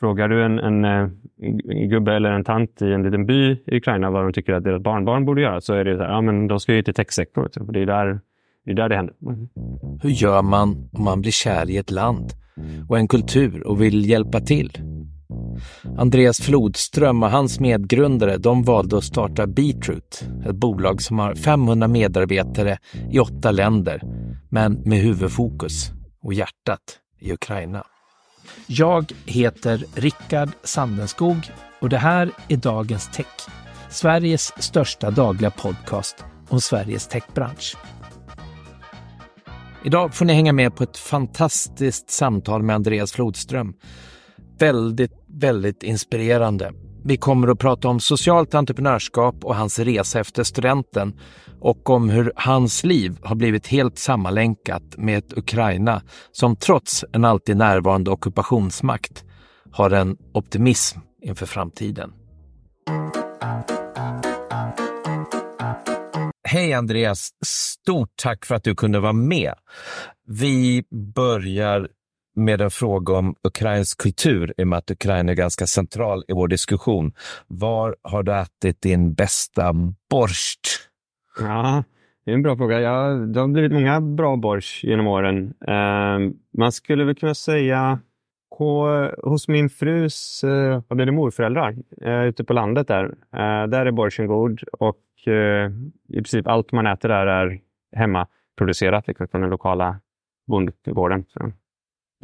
Frågar du en, en, eh, en, gubbe eller en tant i en liten by i Ukraina vad de tycker att deras barnbarn borde göra så är det så här, ja men de ska ju till techsektorn. Det är där det är där det händer. Mm. Hur gör man om man blir kär i ett land och en kultur och vill hjälpa till? Andreas Flodström och hans medgrundare de valde att starta Beatroot, ett bolag som har 500 medarbetare i åtta länder, men med huvudfokus och hjärtat i Ukraina. Jag heter Rickard Sandenskog och det här är Dagens Tech, Sveriges största dagliga podcast om Sveriges techbransch. Idag får ni hänga med på ett fantastiskt samtal med Andreas Flodström. Väldigt, väldigt inspirerande. Vi kommer att prata om socialt entreprenörskap och hans resa efter studenten och om hur hans liv har blivit helt sammanlänkat med ett Ukraina som trots en alltid närvarande ockupationsmakt har en optimism inför framtiden. Hej Andreas! Stort tack för att du kunde vara med. Vi börjar med en fråga om ukrainsk kultur i och med att Ukraina är ganska central i vår diskussion. Var har du ätit din bästa borst? Ja, det är en bra fråga. Ja, det har blivit många bra borst genom åren. Eh, man skulle väl kunna säga på, hos min frus eh, vad blir det, morföräldrar eh, ute på landet där. eh, där är borsten god och eh, i princip allt man äter där är hemmaproducerat liksom, från den lokala bondgården. Så.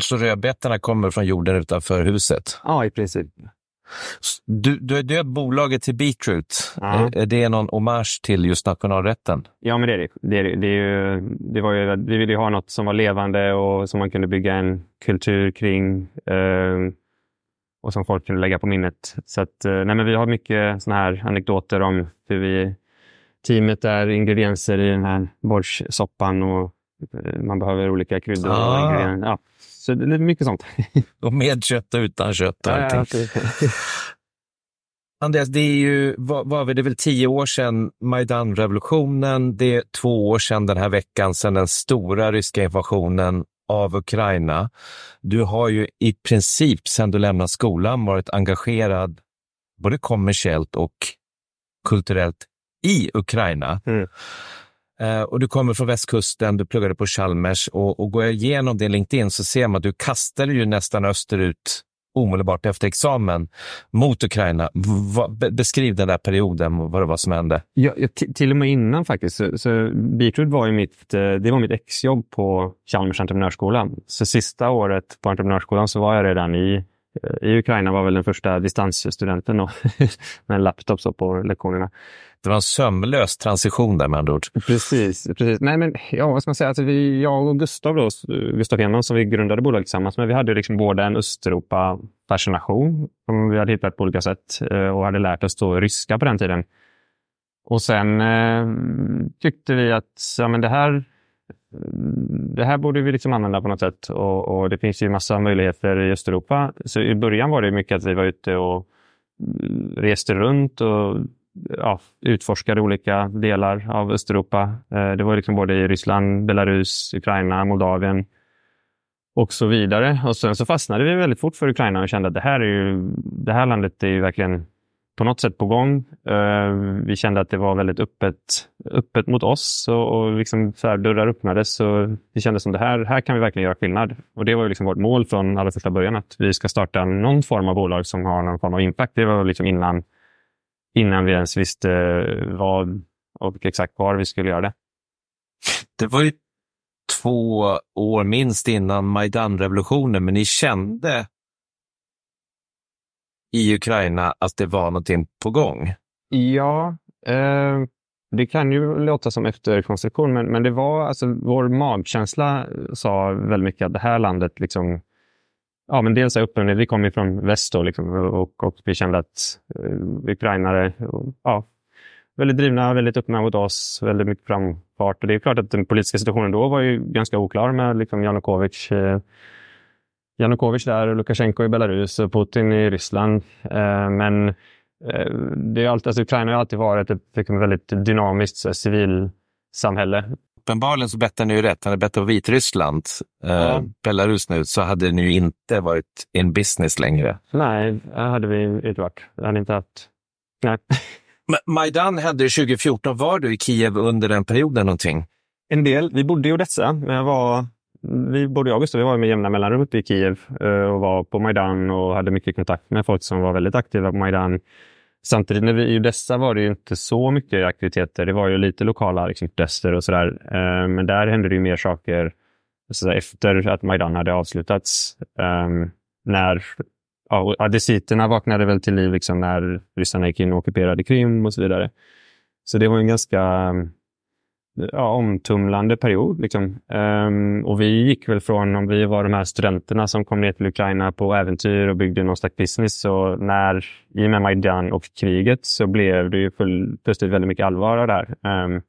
Så rödbetorna kommer från jorden utanför huset? Ja, i princip. Du, du har döpt bolaget till Beetroot. Ja. Är det någon hommage till just nationalrätten? Ja, men det är det. Det, är, det, är ju, det var ju, vi ville ju ha något som var levande och som man kunde bygga en kultur kring eh, och som folk kunde lägga på minnet. Så att, eh, nej, men vi har mycket såna här anekdoter om hur vi teamet är ingredienser i den här borrssoppan och eh, man behöver olika kryddor. Ah. Och ingredienser. Ja, så det är mycket sånt. och med kött och utan kött och allting. Ja, ja, Andreas, det är ju, vad det är väl tio år sedan Majdan-revolutionen. Det är två år sedan den här veckan, sedan den stora ryska invasionen av Ukraina. Du har ju i princip sedan du lämnade skolan varit engagerad både kommersiellt och kulturellt i Ukraina. Mm. Eh, och du kommer från västkusten, du pluggade på Chalmers och, och går jag igenom din LinkedIn så ser man att du kastade ju nästan österut omedelbart efter examen mot Ukraina. Va, beskriv den där perioden och vad det var som hände. Ja, till och med innan faktiskt. Så, så Beatroot var ju mitt, eh, det var mitt exjobb på Chalmers entreprenörsskola. Så sista året på entreprenörsskolan så var jag redan i i Ukraina var väl den första distansstudenten och med en laptop så på lektionerna. Det var en sömlös transition där med andra ord. Precis. precis. Nej, men, ja, vad ska man säga? Alltså, vi, jag och Gustav, då, Gustav Henman, som vi grundade bolaget tillsammans med, vi hade liksom både en Östeuropa-fascination som vi hade hittat på olika sätt eh, och hade lärt oss då ryska på den tiden. Och sen eh, tyckte vi att ja, men det, här, det här borde vi liksom använda på något sätt. Och, och, det finns ju massa möjligheter i Östeuropa. Så i början var det mycket att vi var ute och reste runt och ja, utforskade olika delar av Östeuropa. Eh, det var liksom både i Ryssland, Belarus, Ukraina, Moldavien och så vidare. Och sen så fastnade vi väldigt fort för Ukraina och kände att det här, är ju, det här landet är ju verkligen på något sätt på gång. Eh, vi kände att det var väldigt öppet, öppet mot oss och, och liksom så här, dörrar öppnades. Så vi kände som det här, här kan vi verkligen göra skillnad. Och det var liksom vårt mål från allra första början, att vi ska starta någon form av bolag som har någon form av impact. Det var liksom innan innan vi ens visste eh, vad och exakt var vi skulle göra det. Det var ju två år minst innan Majdan-revolutionen, men ni kände i Ukraina att det var någonting på gång? Ja, eh, det kan ju låta som efterkonstruktion, men, men det var alltså vår magkänsla sa väldigt mycket att det här landet liksom ja, men dels är öppen, vi kommer från väst då, liksom, och, och vi kände att eh, ukrainare ja, väldigt drivna, väldigt öppna mot oss, väldigt mycket framfart. Och det är klart att den politiska situationen då var ju ganska oklar med liksom, Janukovic, eh, Janukovic där, Lukasjenko i Belarus och Putin i Ryssland. Eh, men eh, det är alltid, alltså, Ukraina har alltid varit ett liksom, väldigt dynamiskt civilsamhälle uppenbarligen så bettar ni ju rätt. Han är bettat på Vitryssland, eh, ja. eh, Belarus nu, så hade ni ju inte varit in business längre. Nej, det hade vi inte varit. Jag hade inte haft... Nej. Majdan hände 2014. Var du i Kiev under den perioden någonting? En del. Vi bodde i Odessa, men jag var vi, bodde i August och vi var med jämna mellanrum uppe i Kiev eh, och var på Majdan och hade mycket kontakt med folk som var väldigt aktiva på Majdan. Samtidigt när vi, i Odessa var det ju inte så mycket aktiviteter. Det var ju lite lokala liksom, protester och sådär. Eh, men där hände det ju mer saker så efter att Majdan hade avslutats. Ehm, när ja, adesiterna vaknade väl till liv liksom, när ryssarna gick in och ockuperade Krim och så vidare. Så det var en ganska ja, omtumlande period. Liksom. Um, och vi gick väl från, om vi var de här studenterna som kom ner till Ukraina på äventyr och byggde någon slags business, så när, i och med Majdan och kriget så blev det ju full, plötsligt väldigt mycket allvar av det här. Um,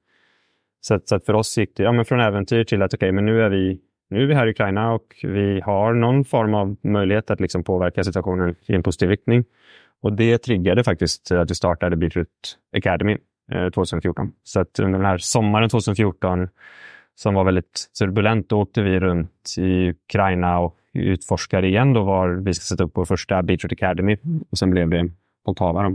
så, att, så att för oss gick det ja, men från äventyr till att okej, okay, men nu är, vi, nu är vi här i Ukraina och vi har någon form av möjlighet att liksom påverka situationen i en positiv riktning. Och det triggade faktiskt att vi startade Beetroot Academy Eh, 2014. Så att under den här sommaren 2014 som var väldigt turbulent, då åkte vi runt i Ukraina och utforskade igen då var vi ska sätta upp vår första Beatroot Academy och sen blev det Poltava.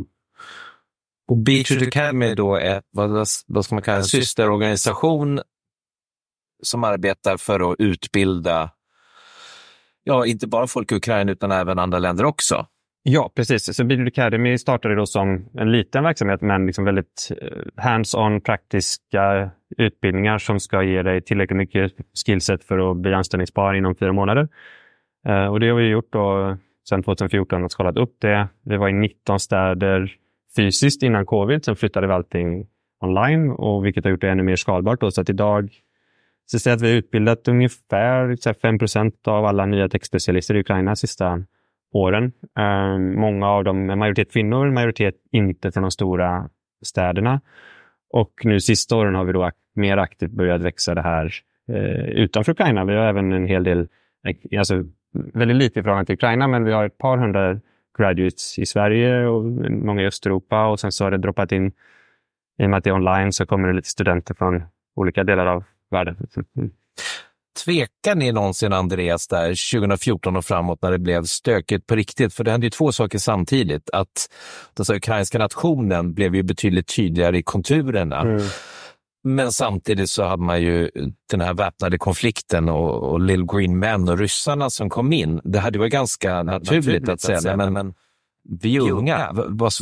Och Beatroot Academy då är vad, vad ska man kalla en systerorganisation som arbetar för att utbilda, ja, inte bara folk i Ukraina utan även andra länder också. Ja, precis. Så Beatle Academy startade då som en liten verksamhet men liksom väldigt eh, hands-on praktiska utbildningar som ska ge dig tillräckligt mycket skillset för att bli anställningsbar inom fyra månader. Eh, och det har vi gjort då sedan 2014 och skalat upp det. Vi var i 19 städer fysiskt innan covid. Sen flyttade vi allting online och vilket har gjort det ännu mer skalbart. Då. Så att idag så att vi har utbildat ungefär 5% av alla nya textspecialister i Ukraina sista åren. Ehm, många av dem är majoritet kvinnor, majoritet inte från de stora städerna. Och nu sista åren har vi då mer aktivt börjat växa det här eh, utanför Ukraina. Vi har även en hel del, alltså väldigt lite i förhållande till Ukraina, men vi har ett par hundra graduates i Sverige och många i Östeuropa och sen så har det droppat in, i och med att det är online så kommer det lite studenter från olika delar av världen. Tvekar ni någonsin, Andreas, där 2014 och framåt när det blev stökigt på riktigt? För det hände ju två saker samtidigt. Att den ukrainska nationen blev ju betydligt tydligare i konturerna. Mm. Men samtidigt så hade man ju den här väpnade konflikten och, och Little Green Men och ryssarna som kom in. Det hade varit ganska naturligt, naturligt att säga, men, men vi är unga,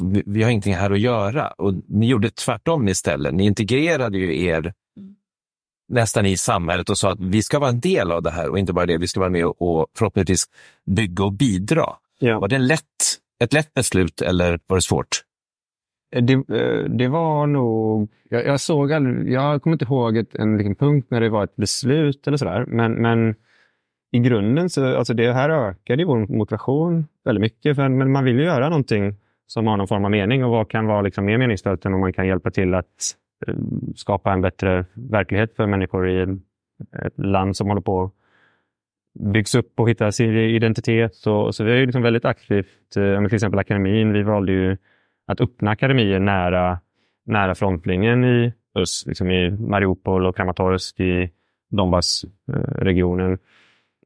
vi, vi har ingenting här att göra. Och ni gjorde tvärtom istället. Ni integrerade ju er nästan i samhället och sa att vi ska vara en del av det här och inte bara det, vi ska vara med och förhoppningsvis bygga och bidra. Ja. Var det lätt, ett lätt beslut eller var det svårt? Eh, det, eh, det var nog... Jag, jag såg aldrig, jag kommer inte ihåg ett, en liksom punkt när det var ett beslut eller sådär, men, men i grunden så alltså det här ökade vår motivation väldigt mycket. För, men man vill ju göra någonting som har någon form av mening och vad kan vara liksom mer meningsfullt än om man kan hjälpa till att Eh, skapa en bättre verklighet för människor i ett land som håller på att byggs upp och hitta sin identitet. Så, så vi är liksom väldigt aktivt, eh, till exempel akademin. Vi valde ju att öppna akademier nära, nära frontlinjen i öst, liksom i Mariupol och Kramatorsk i Donbassregionen. Eh,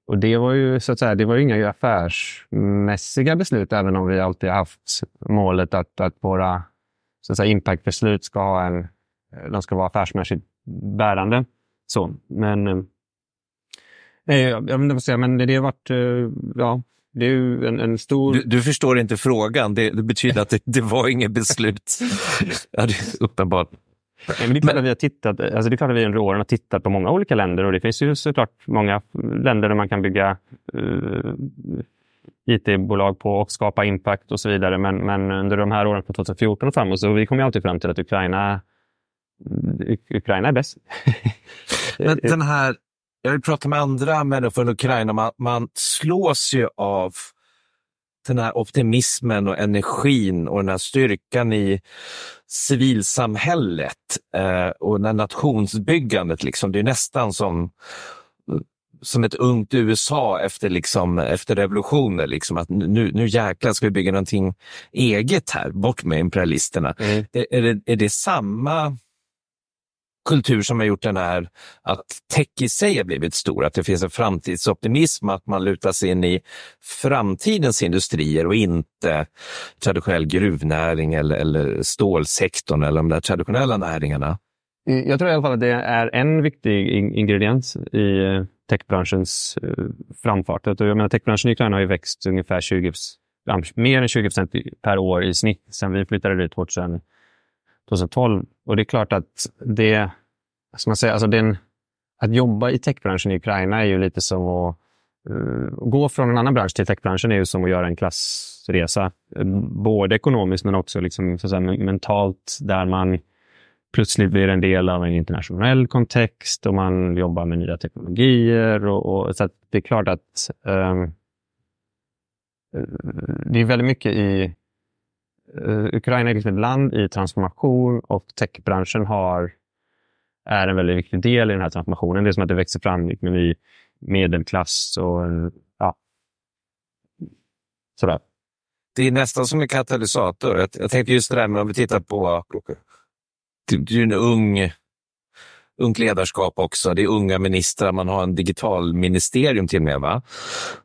och det var ju så att säga, det var inga affärsmässiga beslut, även om vi alltid haft målet att, att våra så att säga, impactbeslut ska ha en Eh, de ska vara affärsmässigt bärande. Så, men eh, jag, jag måste säga, men det har varit, eh, ja, det är ju en, en stor... Du, du, förstår inte frågan. Det, det betyder att det, det var inget beslut. ja, uppenbart. Nej, men det är klart att vi har tittat, alltså det är klart att vi under åren har tittat på många olika länder och det finns ju såklart många länder där man kan bygga uh, IT-bolag på och skapa impact och så vidare. Men, men under de här åren från 2014 och framåt så vi kom alltid fram till att Ukraina Ukraina är bäst. Men den här, jag vill prata med andra människor från Ukraina, man, man slås ju av den här optimismen och energin och den här styrkan i civilsamhället eh, och den nationsbyggandet. Liksom. Det är nästan som, som ett ungt USA efter, liksom, efter revolutionen. Liksom, att nu, nu jäklar ska vi bygga någonting eget här, bort med imperialisterna. Mm. Är, är, det, är det samma kultur som har gjort den här, att tech i sig har blivit stor, att det finns en framtidsoptimism, att man lutar sig in i framtidens industrier och inte traditionell gruvnäring eller, eller stålsektorn eller de där traditionella näringarna. Eh, jag tror i alla fall att det är en viktig ingrediens i eh, techbranschens eh, framfart. Jag menar, techbranschen i Ukraina har ju växt ungefär 20, mer än 20 procent per år i snitt sedan vi flyttade dit 2000, 2012. Och det är klart att det, som man säger, alltså den, att jobba i techbranschen i Ukraina är ju lite som att uh, gå från en annan bransch till techbranschen är ju som att göra en klassresa. Eh, både ekonomiskt men också liksom, så säga, mentalt där man plötsligt blir en del av en internationell kontext och man jobbar med nya teknologier. Och, och så det är klart att um, det är väldigt mycket i Ukraina är liksom ett land i transformation och techbranschen har, är en väldigt viktig del i den här transformationen. Det är som att det växer fram liksom en ny medelklass och ja, sådär. Det är nästan som en katalysator. Jag, jag tänkte just det där med om vi tittar på det är en ung, ungt ledarskap också. Det är unga ministrar. Man har en digital ministerium till och med, va?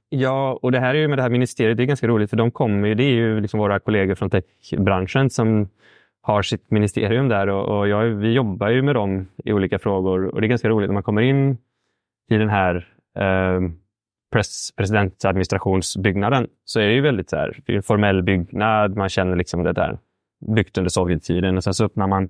Ja, och det här är ju med det här ministeriet, det är ganska roligt för de kommer ju, det är ju liksom våra kollegor från techbranschen som har sitt ministerium där och, och jag, vi jobbar ju med dem i olika frågor och det är ganska roligt när man kommer in i den här eh, press, presidentadministrationsbyggnaden så är det ju väldigt så här, det är en formell byggnad, man känner liksom det där byggt under Sovjettiden och sen så öppnar man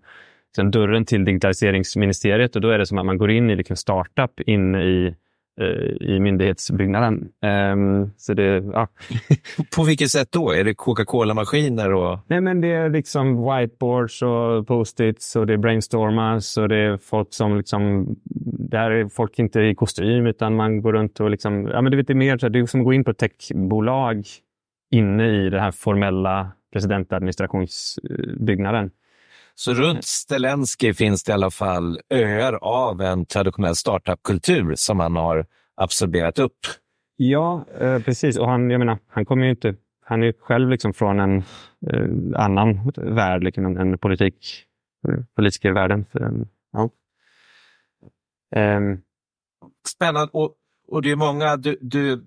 liksom dörren till digitaliseringsministeriet och då är det som att man går in i liksom startup inne i eh, i myndighetsbyggnaden. Um, så det, ja. På vilket sätt då? Är det Coca-Cola-maskiner? Och... Nej, men det är liksom whiteboards och post-its och det är brainstormas och det är folk som liksom... Där är folk inte i kostym utan man går runt och liksom... Ja, men du vet, det är mer så här, det är som att gå in på ett techbolag inne i den här formella presidentadministrationsbyggnaden. Så runt Zelensky finns det i alla fall öar av en traditionell startupkultur som han har absorberat upp. Ja, eh, precis. Och han, jag menar, han kommer ju inte... Han är själv liksom från en eh, annan värld, liksom en, politik, politikervärlden. Ja. Um. Spännande. Och, och det är många, du, du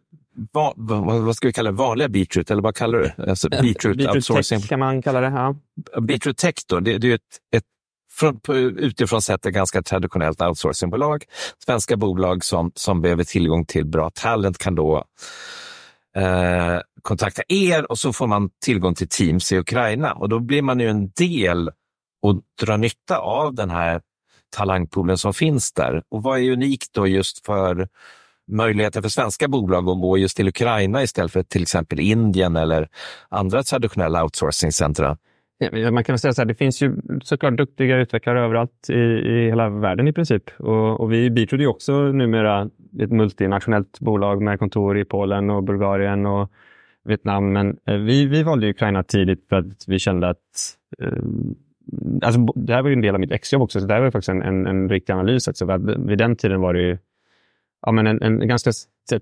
va, va, vad ska vi kalla det, vanliga Beatroot, eller vad kallar du? Alltså, Beatroot, Beatroot outsourcing. Tech kan man kalla det. Ja. Beatroot Tech då, det, det är ett, ett från, utifrån sett ett ganska traditionellt outsourcingbolag. Svenska bolag som, som behöver tillgång till bra talent kan då eh, kontakta er och så får man tillgång till Teams i Ukraina och då blir man ju en del och drar nytta av den här talangpoolen som finns där. Och vad är unikt då just för möjligheten för svenska bolag att gå just till Ukraina istället för till exempel Indien eller andra traditionella outsourcingcentra? Ja, man kan säga så här, det finns ju såklart duktiga utvecklare överallt i, i hela världen i princip. Och, och vi Beatroot är också numera ett multinationellt bolag med kontor i Polen och Bulgarien och Vietnam. Men eh, vi, vi valde Ukraina tidigt för att vi kände att eh, Alltså, det här var ju en del av mitt exjobb också, så det här var faktiskt en, en, en riktig analys. Också, vid den tiden var det ju ja, men en, en ganska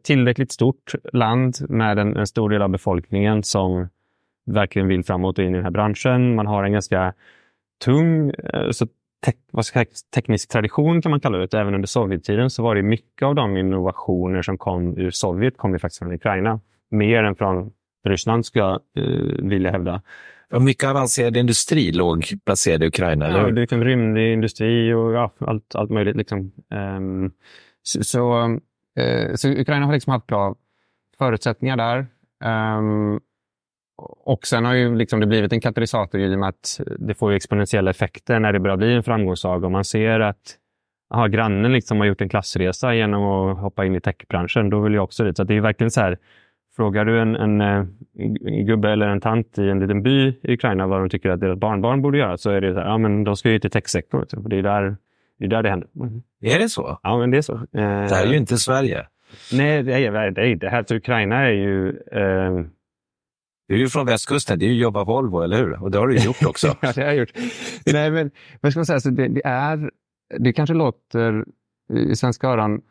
tillräckligt stort land med en, en, stor del av befolkningen som verkligen vill framåt och in i den här branschen. Man har en ganska tung eh, så te vad ska jag, teknisk tradition kan man kalla det. Även under Sovjettiden så var det mycket av de innovationer som kom ur Sovjet kom ju faktiskt från Ukraina. Mer än från Ryssland skulle jag eh, vilja hävda. Och mycket avancerad industri låg placerad i Ukraina, eller? Ja, det är liksom rymdig industri och ja, allt, allt möjligt. Liksom. Um, så, så, eh, så, Ukraina har liksom haft bra förutsättningar där. Um, och sen har ju liksom det blivit en katalysator i och med att det får exponentiella effekter när det börjar bli en framgångssaga. Och man ser att aha, grannen liksom har gjort en klassresa genom att hoppa in i techbranschen. Då vill jag också dit. Så det är verkligen så här, frågar du en, en, eh, en, gubbe eller en tant i en liten by i Ukraina vad de tycker att deras barnbarn borde göra så är det så här, ja men de ska ju till techsektorn. Det är där det är där det händer. Mm. Är det så? Ja, men det är så. Det här är ju inte Sverige. Nej, det är det. Är, det här till Ukraina är ju... Eh... Du är ju från västkusten, det är ju jobba Volvo, eller hur? Och det har du gjort också. ja, det har jag gjort. Nej, men vad ska man säga? Så det, det, är, det kanske låter i svenska öron...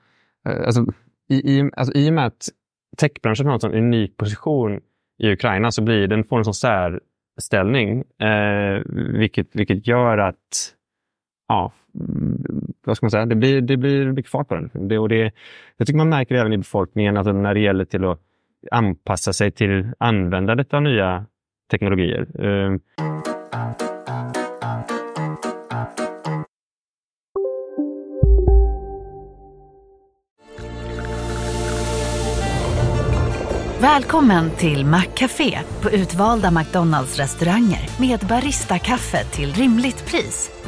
Eh, alltså, i, i, alltså, I och med att techbranschen har en sån unik position i Ukraina så blir den, får en sån särställning, eh, vilket, vilket gör att ja, vad ska man säga, det blir, det blir mycket fart på den. Det, och det, jag tycker man märker även i befolkningen att när det gäller till att anpassa sig till användandet av nya teknologier. Ehm. Välkommen till Maccafé på utvalda McDonalds restauranger med Baristakaffe till rimligt pris.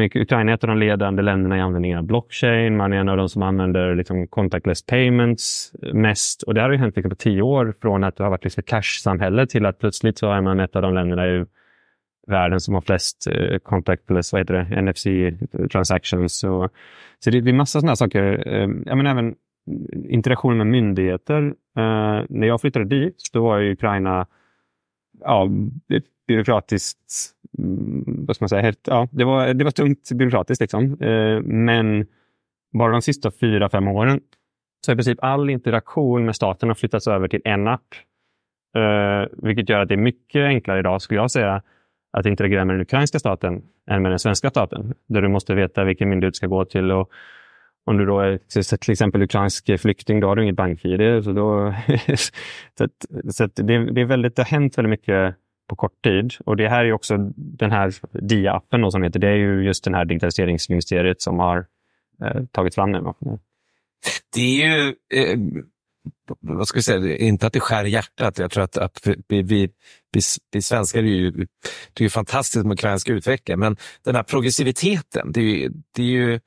Ukraina är ett av de ledande länderna i användningen av blockchain. Man är en av de som använder liksom contactless payments mest. Och det har ju hänt liksom på tio år från att det har varit liksom ett cash-samhälle till att plötsligt så är man ett av de länderna i världen som har flest eh, contactless, vad heter det, NFC transactions. Så, så det, det är massa sådana saker. Eh, ja, även interaktion med myndigheter. Eh, när jag flyttade dit, då var ju Ukraina ja, byråkratiskt, mm, vad ska man säga, helt, ja, det, var, det var tungt byråkratiskt. Liksom. Eh, men bara de sista fyra, fem åren så har i princip all interaktion med staten har flyttats över till en app. Eh, vilket gör att det är mycket enklare idag, skulle jag säga, att interagera med den ukrainska staten än med den svenska staten. Där du måste veta vilken myndighet du ska gå till. Och om du då är till exempel ukrainsk flykting, då har du inget bank-id. Så, då, så, att, så att det, det, är väldigt, det har hänt väldigt mycket på kort tid. Och det här är också den här DIA-appen som heter, det är ju just den här digitaliseringsministeriet som har eh, tagit fram den. Mm. Det är ju eh, vad ska vi säga, inte att det skär i hjärtat. Jag tror att, att vi, vi, vi, vi svenskar är ju, det är fantastiskt med ukrainska utveckling. men den här progressiviteten, det är ju, det är ju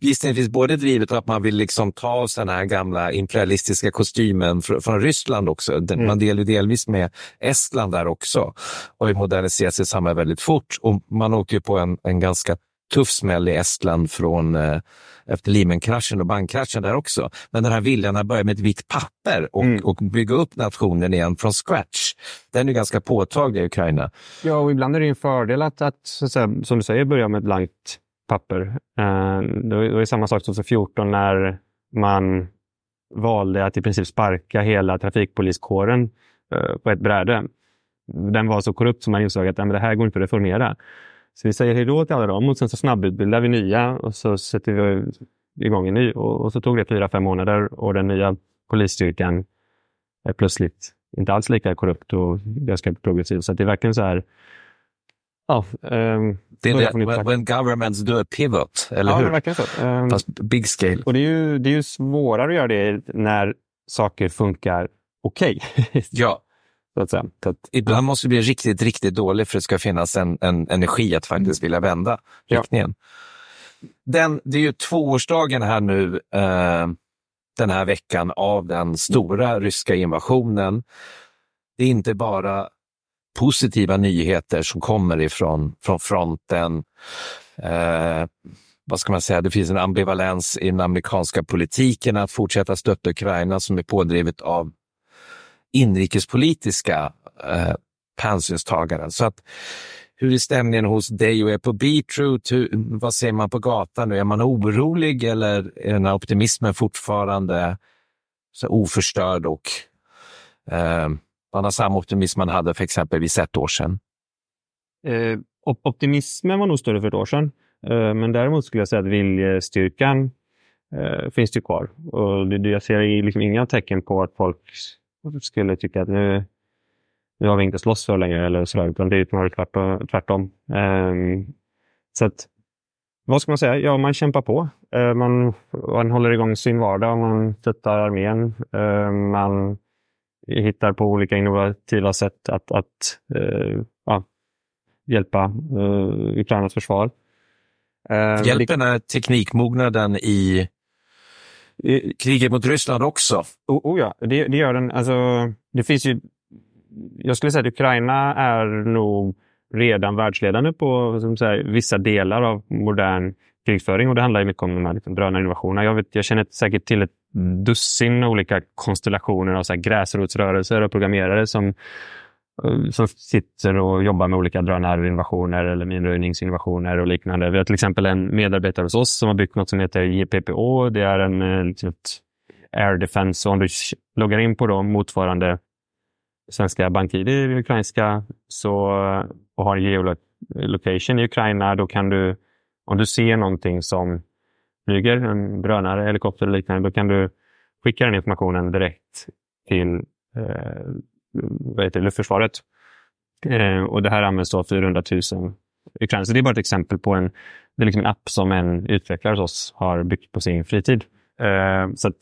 gissningsvis både drivet att man vill liksom ta av sig den här gamla imperialistiska kostymen från, från Ryssland också. Den, mm. Man delar ju delvis med Estland där också och moderniserat sitt samhälle väldigt fort. Och man åkte ju på en, en ganska tuff smäll i Estland från eh, efter Lehman-kraschen och bankkraschen där också. Men den här viljan att börja med ett vitt papper och, mm. och bygga upp nationen igen från scratch, den är ganska påtaglig i Ukraina. Ja, och ibland är det en fördel att, att, att som du säger, börja med ett blankt papper. Eh, det var samma sak 2014 när man valde att i princip sparka hela trafikpoliskåren eh, på ett bräde. Den var så korrupt som man insåg att det här går inte att reformera. Så vi säger hej då till alla dem och sen så snabbutbildar vi nya och så sätter vi igång en ny. Och, så tog det fyra, fem månader och den nya polisstyrkan är plötsligt inte alls lika korrupt och ganska progressiv. Så det är verkligen så här Ja, um, det är det, when governments do a pivot, eller ja, hur? verkligen så. Um, Fast big scale. Och det är, ju, det är ju svårare att göra det när saker funkar okej. Okay. ja. Så att säga. Så att, Ibland måste det bli riktigt, riktigt dåligt för att det ska finnas en, en energi att faktiskt vilja vända riktningen. Ja. Den, det är ju tvåårsdagen här nu eh, den här veckan av den stora ryska invasionen. Det är inte bara positiva nyheter som kommer ifrån från fronten. Eh, vad ska man säga, det finns en ambivalens i den amerikanska politiken att fortsätta stötta Ukraina som är pådrivet av inrikespolitiska eh, hänsynstaganden. Så att, hur är stämningen hos dig och er på Beatroot? vad ser man på gatan nu? Är man orolig eller är den här optimismen fortfarande så oförstörd och eh, man har samma optimism man hade för exempelvis ett år sedan? Eh, optimismen var nog större för ett år sedan. Eh, men däremot skulle jag säga att viljestyrkan eh, finns ju kvar. Och det, jag ser liksom inga tecken på att folk skulle tycka att nu, nu har vi inte slåss för längre eller sådär, utan det är snarare tvärtom. Um, så att, vad ska man säga? Ja, man kämpar på. Eh, man, man håller igång sin vardag, man stöttar armén. Ehm, man hittar på olika innovativa sätt att, att uh, ja, hjälpa uh, Ukrainas försvar. Hjälper den här teknikmognaden i kriget mot Ryssland också. Oh, oh ja, det, det, gör den. Alltså, det finns ju, jag skulle säga att Ukraina är nog redan världsledande på som säga, vissa delar av modern krigföring och det handlar mycket om de här liksom, drönarinnovationerna. Jag, vet, jag känner säkert till ett dussin olika konstellationer av så här, gräsrotsrörelser och programmerare som, eh, som sitter och jobbar med olika drönarinnovationer eller minröjningsinnovationer och liknande. Vi har till exempel en medarbetare hos oss som har byggt något som heter JPPO. Det är en eh, liksom, Air Defense. Och om du loggar in på dem motsvarande svenska BankID i ukrainska så, eh, och har geolocation i Ukraina, då kan du, om du ser någonting som flyger, en drönare, helikopter eller liknande, då kan du skicka den informationen direkt till eh, vad heter, luftförsvaret. Eh, och det här används av 400 000 ukrainare. Så det är bara ett exempel på en, det är liksom en app som en utvecklare hos oss har byggt på sin fritid. Eh, så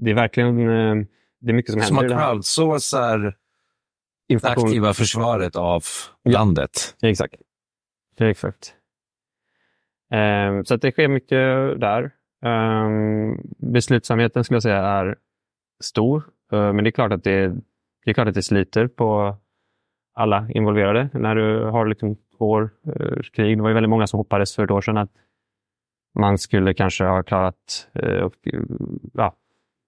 det är verkligen eh, det är mycket som, som händer. Som man crowdsourcar det aktiva försvaret av ja. landet. Exakt. Exakt. Um, så att det sker mycket där. Um, beslutsamheten skulle jag säga är stor, uh, men det är klart att det, det är klart att det sliter på alla involverade. När du har liksom två år uh, krig, det var ju väldigt många som hoppades för ett år sedan att man skulle kanske ha klarat uh, och, ja,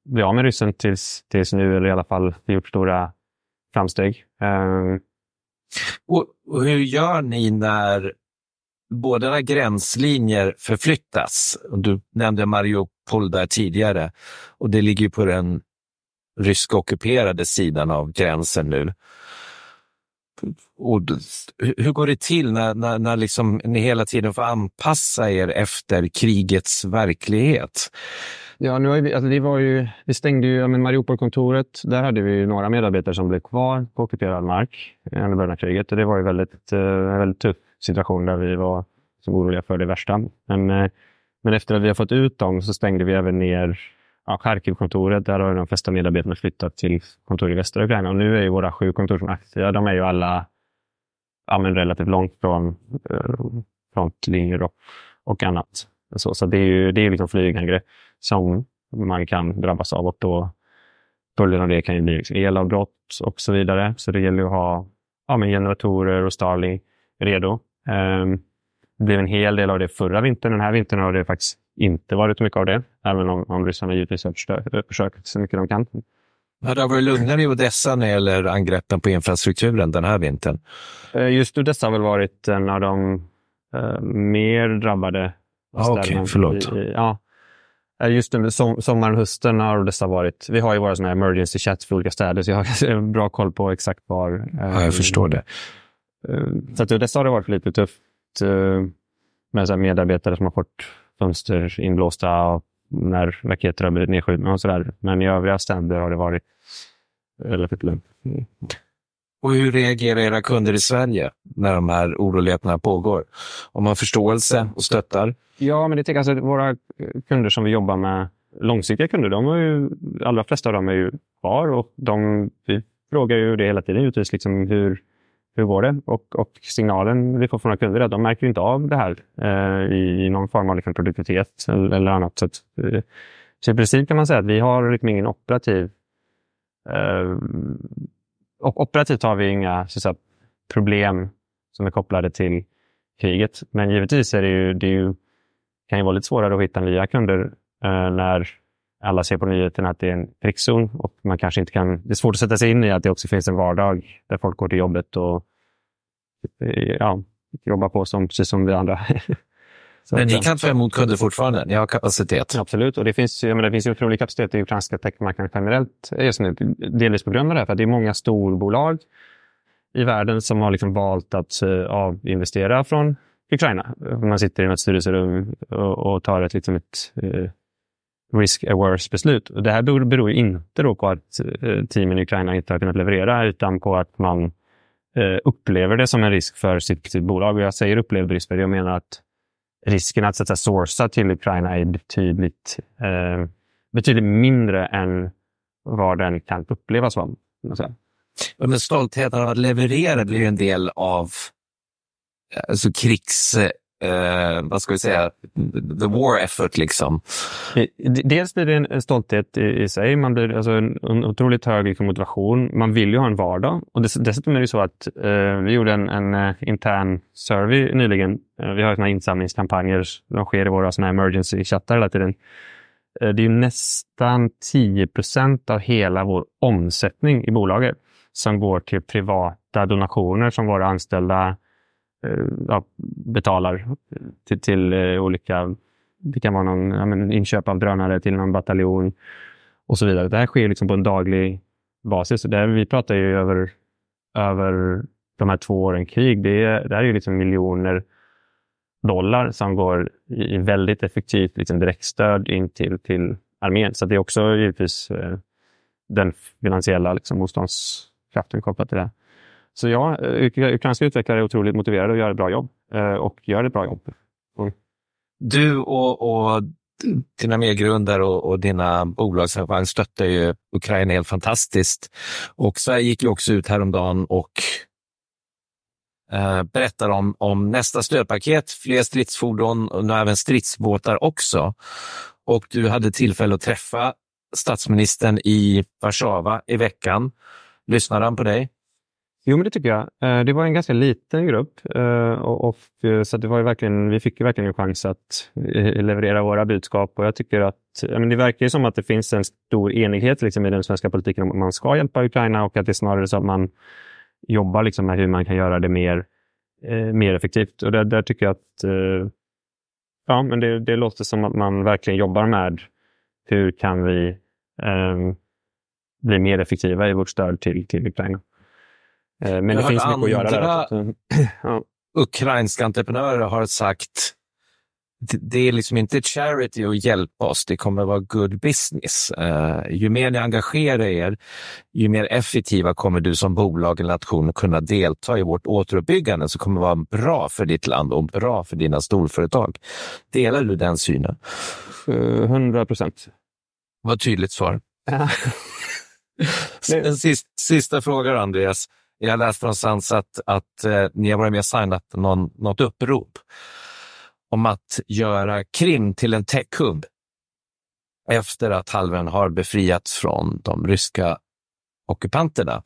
bli av med ryssen tills, tills nu, eller i alla fall gjort stora framsteg. Um, och, och, hur gör ni när Båda gränslinjer förflyttas, du nämnde Mariupol där tidigare, och det ligger på den ryska ockuperade sidan av gränsen nu. Och hur går det till när, när, när liksom ni hela tiden får anpassa er efter krigets verklighet? Ja, nu har vi, alltså det var ju, vi stängde ju Mariupol-kontoret. Där hade vi några medarbetare som blev kvar på ockuperad mark under början av kriget. och det var ju väldigt, eh, väldigt tufft situation där vi var som oroliga för det värsta. Men, eh, men efter att vi har fått ut dem så stängde vi även ner ja, Charkiv-kontoret. Där har de flesta medarbetarna flyttat till kontor i västra Ukraina. Och nu är ju våra sju kontor som är aktiva, de är ju alla ja, men relativt långt från eh, frontlinjer och, och annat. Så, så det är ju det är liksom flygangrepp som man kan drabbas av och då följden av det kan ju bli liksom elavbrott och så vidare. Så det gäller att ha ja, men generatorer och Starlink redo. Um, det blev en hel del av det förra vintern. Den här vintern har det faktiskt inte varit så mycket av det, även om, om ryssarna givetvis har försökt så mycket de kan. Ja, det har varit lugnare i Odessa när det gäller angreppen på infrastrukturen den här vintern. Eh, just Odessa har väl varit en av de uh, mer drabbade ah, Okej, okay. förlåt. I, ja. Eh, just under som, sommaren och hösten har Odessa varit... Vi har ju våra såna emergency chats för olika städer, så jag har bra koll på exakt var. Ja, jag förstår det. Så att Odessa har det varit lite tufft med så medarbetare som har fått fönster inblåsta när raketer har blivit nedskjutna och sådär. Men i övriga städer har det varit relativt lugnt. Mm. Och hur reagerar era kunder i Sverige när de här oroligheterna pågår? Om man förståelse och stöttar? Ja, men det tycker alltså, våra kunder som vi jobbar med, långsiktiga kunder, de är ju, allra flesta av dem är ju kvar och de, vi frågar ju det hela tiden givetvis, liksom hur, hur går det? Och, och signalen vi får från våra kunder är att de märker inte av det här eh, i, i, någon form av liksom, produktivitet eller, eller annat. Så, att, eh, så i princip kan man säga att vi har liksom ingen operativ eh, och operativt har vi inga så säga, problem som är kopplade till kriget. Men givetvis är det ju, det är ju, kan ju vara lite svårare att hitta nya kunder eh, när alla ser på nyheterna att det är en krigszon och man kanske inte kan... Det är svårt att sätta sig in i att det också finns en vardag där folk går till jobbet och ja, jobbar på som, precis som vi andra. Så Men ni kan ta emot kunder fortfarande? Ni har kapacitet? Absolut, och det finns, jag menar, det finns ju otrolig kapacitet i ukrainska techmarknaden generellt just nu. Delvis på grund av det här, för det är många storbolag i världen som har liksom valt att uh, avinvestera från Ukraina. Man sitter i något styrelserum och, och tar ett, liksom ett uh, risk averse beslut. Och det här beror, beror inte då på att eh, teamen i Ukraina inte har kunnat leverera, utan på att man eh, upplever det som en risk för sitt, sitt bolag. Och jag säger upplevd risk, för jag menar att risken att, sätta sourca till Ukraina är betydligt, eh, betydligt mindre än vad den kan upplevas som. Men stoltheten av att leverera blir en del av eh, alltså krigs eh, vad ska vi säga, the war effort liksom? Eh, dels blir det en stolthet i, i sig. Man blir alltså en, en otroligt hög liksom, motivation. Man vill ju ha en vardag. Och dess, dessutom är det så att eh, vi gjorde en, en uh, intern survey nyligen. Eh, vi har såna insamlingskampanjer. De sker i våra såna emergency-chattar hela tiden. Eh, det är nästan 10 procent av hela vår omsättning i bolaget som går till privata donationer som våra anställda Eh, ja, betalar till, till eh, olika, det kan vara någon ja, men, inköp av drönare till någon bataljon och så vidare. Det här sker liksom på en daglig basis. Det här, vi pratar ju över, över de här två åren krig. Det, är, det här är ju liksom miljoner dollar som går i väldigt effektivt liksom direktstöd in till, till armén. Så det är också givetvis eh, den finansiella liksom, motståndskraften kopplat till det. Så ja, eh, ukrainska utvecklare är otroligt motiverade att göra ett bra jobb eh, och gör ett bra jobb. Mm. Du och, och dina medgrundare och, och dina bolagsarrangemang stöttar ju Ukraina helt fantastiskt. Och Sverige gick ju också ut häromdagen och eh, berättar om, om nästa stödpaket, fler stridsfordon och nu även stridsbåtar också. Och du hade tillfälle att träffa statsministern i Warszawa i veckan. Lyssnade han på dig? Jo, men det tycker jag. Eh, det var en ganska liten grupp eh, och, eh, så det var verkligen, vi fick verkligen en chans att leverera våra budskap och jag tycker att men det verkar som att det finns en stor enighet liksom, i den svenska politiken om att man ska hjälpa Ukraina och att det är snarare så att man jobbar liksom, med hur man kan göra det mer, mer effektivt. Och där, där tycker jag att ja, men det, det låter som att man verkligen jobbar med hur kan vi eh, bli mer effektiva i vårt stöd till, till Ukraina. Eh, men det finns mycket att göra där. ja. Ukrainska entreprenörer har sagt det är liksom inte charity att hjälpa oss, det kommer att vara good business. Uh, ju mer ni engagerar er, ju mer effektiva kommer du som bolag eller nation kunna delta i vårt återuppbyggande som kommer vara bra för ditt land och bra för dina storföretag. Delar du den synen? Hundra procent. Vad tydligt svar. sista, sista fråga, Andreas. Jag har läst någonstans att, att eh, ni har varit med och signat någon, något upprop om att göra Krim till en tech-hub efter att halvön har befriats från de ryska ockupanterna.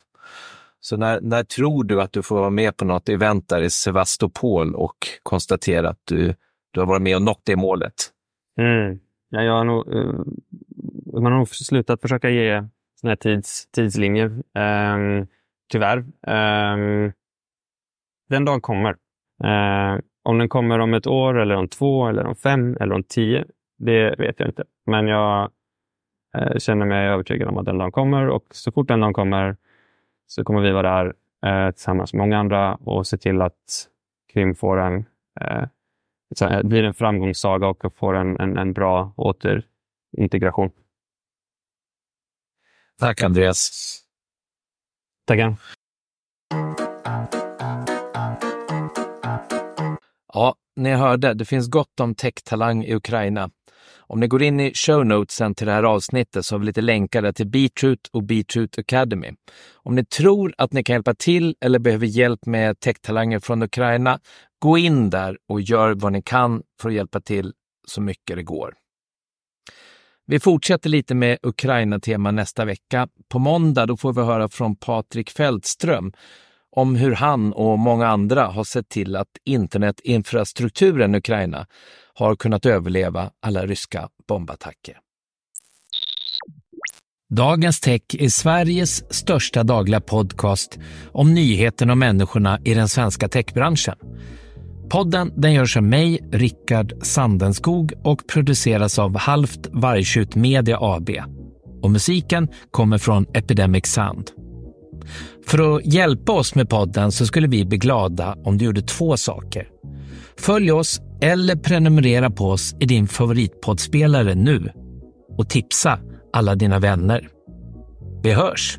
Så när, när tror du att du får vara med på något event där i Sevastopol och konstatera att du, du har varit med och nått det målet? Mm. Ja, jag har nog, uh, man har nog slutat försöka ge såna här tids, tidslinjer. Um, tyvärr. Um, den dagen kommer. Uh, om den kommer om ett år, eller om två, eller om fem, eller om tio, det vet jag inte. Men jag uh, känner mig övertygad om att den dagen kommer och så fort den dagen kommer så kommer vi vara där uh, tillsammans med många andra och se till att Krim får en, uh, blir en framgångssaga och får en, en, en bra återintegration. Tack Andreas. Tackar. Ja, ni hörde, det finns gott om tech-talang i Ukraina. Om ni går in i show notesen till det här avsnittet så har vi lite länkar till Beatroot och Beatroot Academy. Om ni tror att ni kan hjälpa till eller behöver hjälp med tech-talanger från Ukraina, gå in där och gör vad ni kan för att hjälpa till så mycket det går. Vi fortsätter lite med Ukraina-tema nästa vecka. På måndag då får vi höra från Patrik Fältström om hur han och många andra har sett till att internetinfrastrukturen i Ukraina har kunnat överleva alla ryska bombattacker. Dagens Tech är Sveriges största dagliga podcast om nyheterna och människorna i den svenska techbranschen. Podden den görs av mig, Rickard Sandenskog och produceras av Halvt Vargtjut Media AB. Och musiken kommer från Epidemic Sound. För att hjälpa oss med podden så skulle vi bli glada om du gjorde två saker. Följ oss eller prenumerera på oss i din favoritpoddspelare nu och tipsa alla dina vänner. Vi hörs!